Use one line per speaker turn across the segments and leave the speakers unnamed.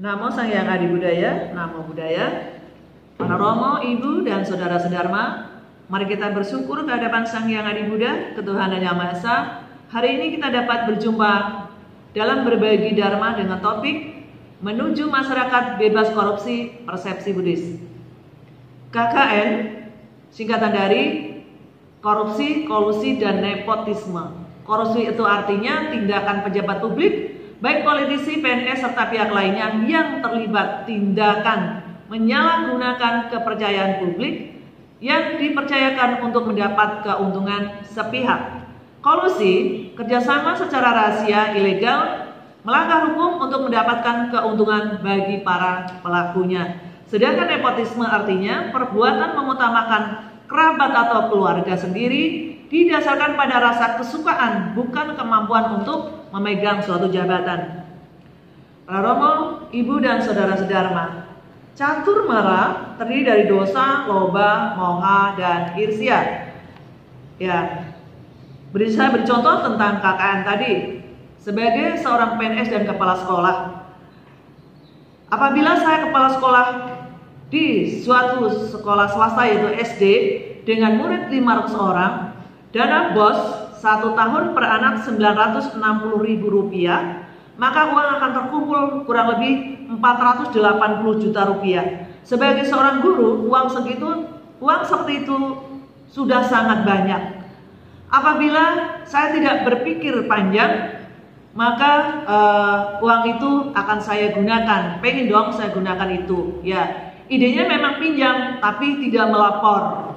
Namo Sang Hyang Adi Budaya, Namo Budaya, para Romo, Ibu, dan Saudara Sedarma, mari kita bersyukur ke hadapan Sang Hyang Adi Buddha, ketuhanan Yang Maha Esa. Hari ini kita dapat berjumpa dalam berbagi Dharma dengan topik menuju masyarakat bebas korupsi persepsi Buddhis. KKN, singkatan dari korupsi, kolusi, dan nepotisme. Korupsi itu artinya tindakan pejabat publik baik politisi, PNS, serta pihak lainnya yang terlibat tindakan menyalahgunakan kepercayaan publik yang dipercayakan untuk mendapat keuntungan sepihak. Kolusi, kerjasama secara rahasia, ilegal, melanggar hukum untuk mendapatkan keuntungan bagi para pelakunya. Sedangkan nepotisme artinya perbuatan memutamakan kerabat atau keluarga sendiri didasarkan pada rasa kesukaan bukan kemampuan untuk memegang suatu jabatan. Para Romo, Ibu dan Saudara-saudara, catur mara terdiri dari dosa, loba, moha, dan irsia. Ya, beri saya beri contoh tentang KKN tadi. Sebagai seorang PNS dan kepala sekolah, apabila saya kepala sekolah di suatu sekolah swasta yaitu SD dengan murid 500 orang, dana bos satu tahun per anak 960 ribu rupiah, maka uang akan terkumpul kurang lebih 480 juta rupiah. Sebagai seorang guru, uang segitu, uang seperti itu sudah sangat banyak. Apabila saya tidak berpikir panjang, maka uh, uang itu akan saya gunakan. Pengen dong saya gunakan itu. Ya, idenya memang pinjam, tapi tidak melapor.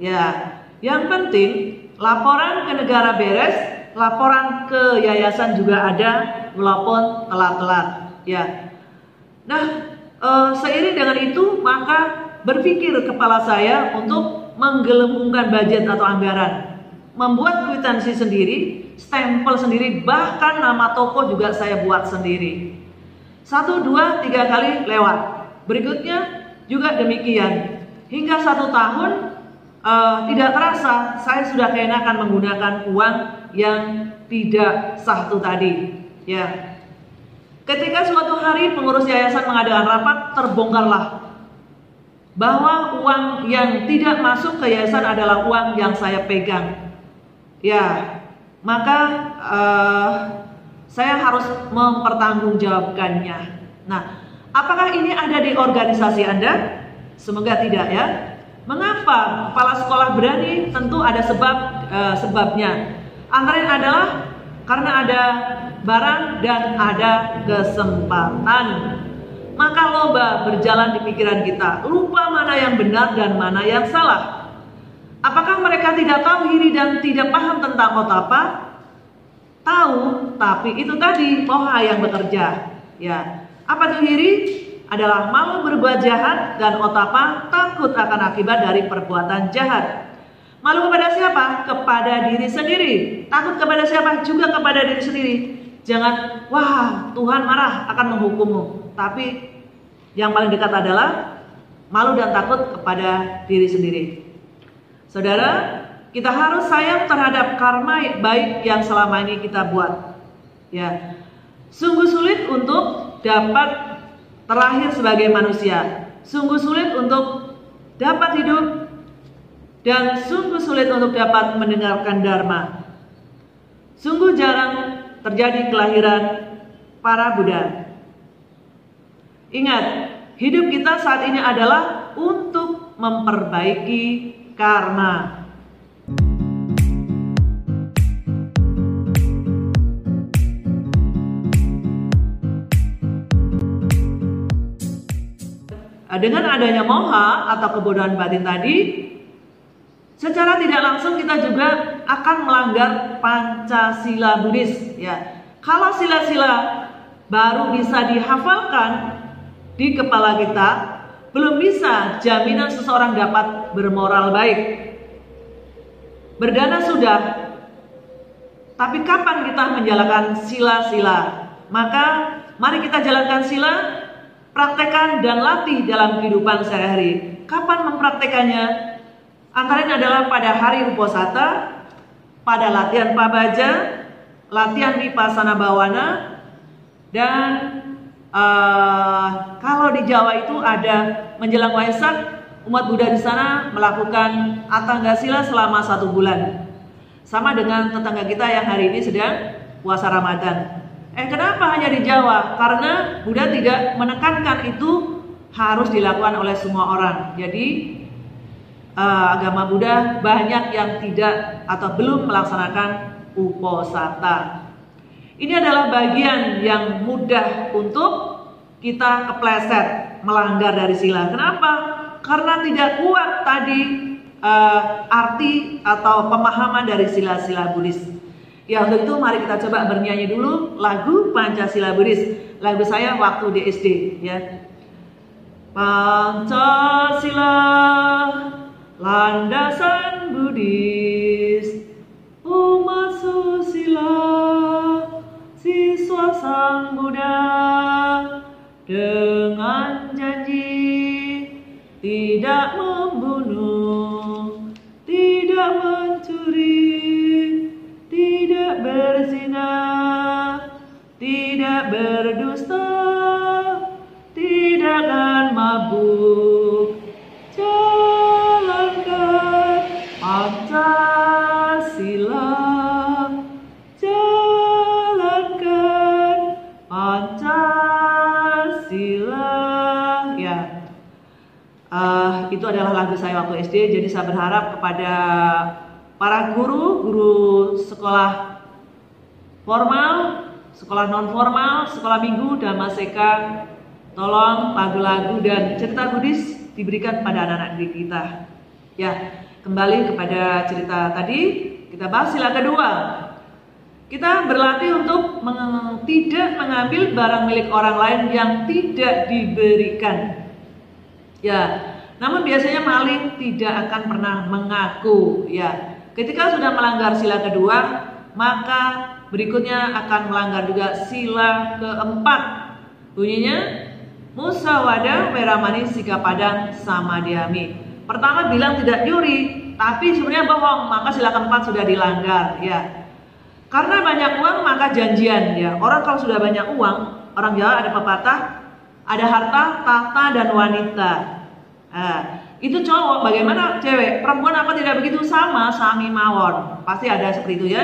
Ya, yang penting laporan ke negara beres, laporan ke yayasan juga ada, walaupun telat-telat. Ya. Nah, e, seiring dengan itu maka berpikir kepala saya untuk menggelembungkan budget atau anggaran, membuat kwitansi sendiri, stempel sendiri, bahkan nama toko juga saya buat sendiri. Satu, dua, tiga kali lewat. Berikutnya juga demikian. Hingga satu tahun uh, tidak terasa saya sudah keenakan menggunakan uang yang tidak sah itu tadi. Ya. Ketika suatu hari pengurus yayasan mengadakan rapat, terbongkarlah bahwa uang yang tidak masuk ke yayasan adalah uang yang saya pegang. Ya, maka uh, saya harus mempertanggungjawabkannya. Nah, apakah ini ada di organisasi Anda? Semoga tidak ya. Mengapa kepala sekolah berani? Tentu ada sebab uh, sebabnya. Antara adalah karena ada barang dan ada kesempatan. Maka loba berjalan di pikiran kita, lupa mana yang benar dan mana yang salah. Apakah mereka tidak tahu hiri dan tidak paham tentang otapa? Tahu, tapi itu tadi poha yang bekerja. Ya, apa itu hiri? Adalah malu berbuat jahat dan otapa takut akan akibat dari perbuatan jahat. Malu kepada siapa? Kepada diri sendiri. Takut kepada siapa? Juga kepada diri sendiri. Jangan, wah Tuhan marah akan menghukummu. Tapi yang paling dekat adalah malu dan takut kepada diri sendiri. Saudara, kita harus sayang terhadap karma baik yang selama ini kita buat. Ya, sungguh sulit untuk dapat terakhir sebagai manusia. Sungguh sulit untuk dapat hidup dan sungguh sulit untuk dapat mendengarkan dharma. Sungguh jarang terjadi kelahiran para Buddha. Ingat, hidup kita saat ini adalah untuk memperbaiki karma. Dengan adanya moha atau kebodohan batin tadi, secara tidak langsung kita juga akan melanggar Pancasila Buddhis ya. Kalau sila-sila baru bisa dihafalkan di kepala kita, belum bisa jaminan seseorang dapat bermoral baik. Berdana sudah, tapi kapan kita menjalankan sila-sila? Maka mari kita jalankan sila Praktekan dan latih dalam kehidupan sehari-hari. Kapan mempraktekannya? Antara adalah pada hari uposata, pada latihan pabaja, latihan vipassana bawana, Dan uh, kalau di Jawa itu ada menjelang Waisak, umat Buddha di sana melakukan atangga sila selama satu bulan. Sama dengan tetangga kita yang hari ini sedang puasa Ramadan. Eh kenapa hanya di Jawa? Karena Buddha tidak menekankan itu harus dilakukan oleh semua orang. Jadi uh, agama Buddha banyak yang tidak atau belum melaksanakan uposata. Ini adalah bagian yang mudah untuk kita kepleset melanggar dari sila. Kenapa? Karena tidak kuat tadi uh, arti atau pemahaman dari sila-sila Buddhis. Ya untuk itu mari kita coba bernyanyi dulu lagu Pancasila Buddhis. Lagu saya waktu di SD ya. Pancasila landasan Buddhis umat susila siswa sang Buddha dengan janji tidak membunuh berdusta tidak akan mabuk Pancasila. Jalankan Pancasila. Ya. Uh, itu adalah lagu saya waktu SD jadi saya berharap kepada para guru guru sekolah formal sekolah non formal sekolah minggu dan maseka tolong lagu-lagu dan cerita Buddhis diberikan pada anak-anak didik kita ya Kembali kepada cerita tadi, kita bahas sila kedua. Kita berlatih untuk meng tidak mengambil barang milik orang lain yang tidak diberikan. Ya, namun biasanya maling tidak akan pernah mengaku. Ya, ketika sudah melanggar sila kedua, maka berikutnya akan melanggar juga sila keempat. Bunyinya musawadah weramani sikapadang sama diami. Pertama bilang tidak nyuri, tapi sebenarnya bohong, maka sila keempat sudah dilanggar, ya. Karena banyak uang maka janjian, ya. Orang kalau sudah banyak uang, orang Jawa ada pepatah, ada harta, tahta dan wanita. Nah, itu cowok, bagaimana cewek? Perempuan apa tidak begitu sama, sami mawon. Pasti ada seperti itu ya.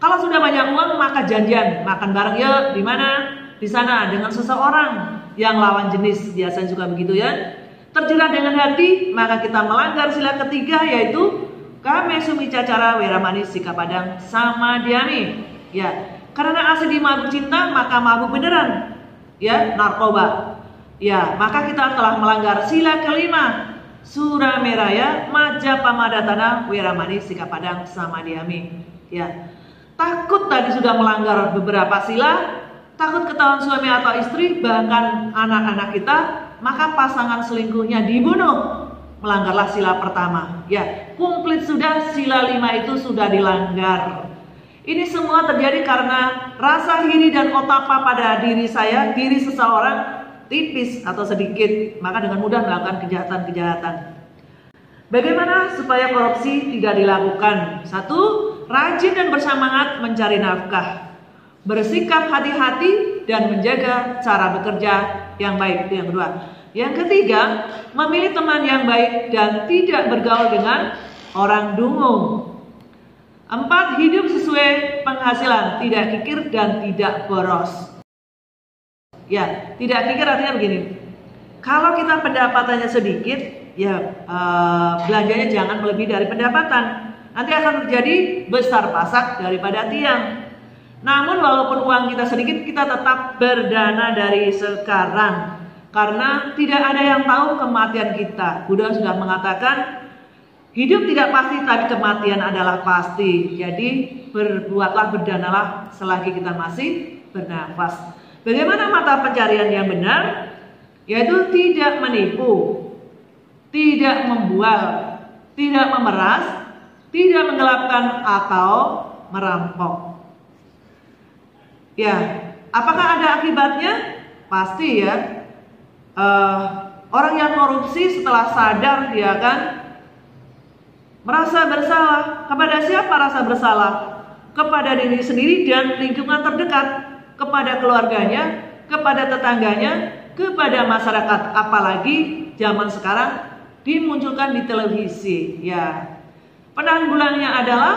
Kalau sudah banyak uang maka janjian, makan bareng ya di mana? Di sana dengan seseorang yang lawan jenis, biasanya juga begitu ya terjerat dengan hati, maka kita melanggar sila ketiga yaitu kame sumica cara weramani sikapadang sama diami. Ya, karena asli mabuk cinta maka mabuk beneran. Ya, narkoba. Ya, maka kita telah melanggar sila kelima. Surameraya Majapamadana Weramani Sikapadang sama diami. Ya. Takut tadi sudah melanggar beberapa sila, takut ketahuan suami atau istri, bahkan anak-anak kita maka pasangan selingkuhnya dibunuh. Melanggarlah sila pertama. Ya, komplit sudah sila lima itu sudah dilanggar. Ini semua terjadi karena rasa iri dan otapa pada diri saya, diri seseorang tipis atau sedikit, maka dengan mudah melakukan kejahatan-kejahatan. Bagaimana supaya korupsi tidak dilakukan? Satu, rajin dan bersemangat mencari nafkah. Bersikap hati-hati dan menjaga cara bekerja yang baik yang kedua. Yang ketiga, memilih teman yang baik dan tidak bergaul dengan orang dungu. Empat, hidup sesuai penghasilan, tidak kikir dan tidak boros. Ya, tidak kikir artinya begini. Kalau kita pendapatannya sedikit, ya uh, belanjanya jangan melebihi dari pendapatan. Nanti akan terjadi besar pasak daripada tiang. Namun walaupun uang kita sedikit, kita tetap berdana dari sekarang. Karena tidak ada yang tahu kematian kita. Buddha sudah mengatakan, hidup tidak pasti tapi kematian adalah pasti. Jadi berbuatlah, berdanalah selagi kita masih bernafas. Bagaimana mata pencarian yang benar? Yaitu tidak menipu, tidak membual, tidak memeras, tidak menggelapkan atau merampok. Ya, apakah ada akibatnya? Pasti ya. Uh, orang yang korupsi setelah sadar dia kan merasa bersalah. Kepada siapa rasa bersalah? Kepada diri sendiri dan lingkungan terdekat. kepada keluarganya, kepada tetangganya, kepada masyarakat. Apalagi zaman sekarang dimunculkan di televisi. Ya, penanggulannya adalah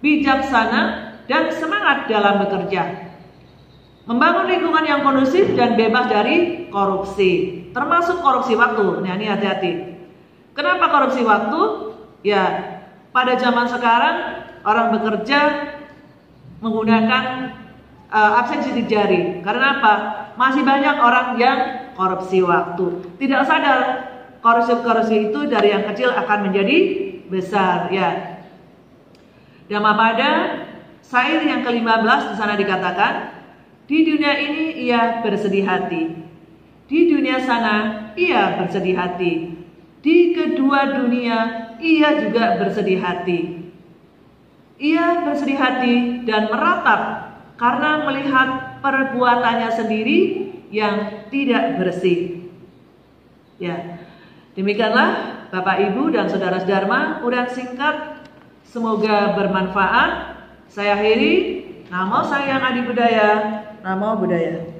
bijaksana dan semangat dalam bekerja. Membangun lingkungan yang kondusif dan bebas dari korupsi, termasuk korupsi waktu. Nah, ini hati-hati. Kenapa korupsi waktu? Ya, pada zaman sekarang orang bekerja menggunakan uh, absensi di jari. Karena apa? Masih banyak orang yang korupsi waktu. Tidak sadar korupsi-korupsi itu dari yang kecil akan menjadi besar, ya. pada sair yang ke-15 di sana dikatakan, di dunia ini ia bersedih hati. Di dunia sana ia bersedih hati. Di kedua dunia ia juga bersedih hati. Ia bersedih hati dan meratap karena melihat perbuatannya sendiri yang tidak bersih. Ya, demikianlah Bapak Ibu dan saudara-saudara, udah singkat, semoga bermanfaat. Saya akhiri, nama saya Adi Budaya, Namo Buddhaya.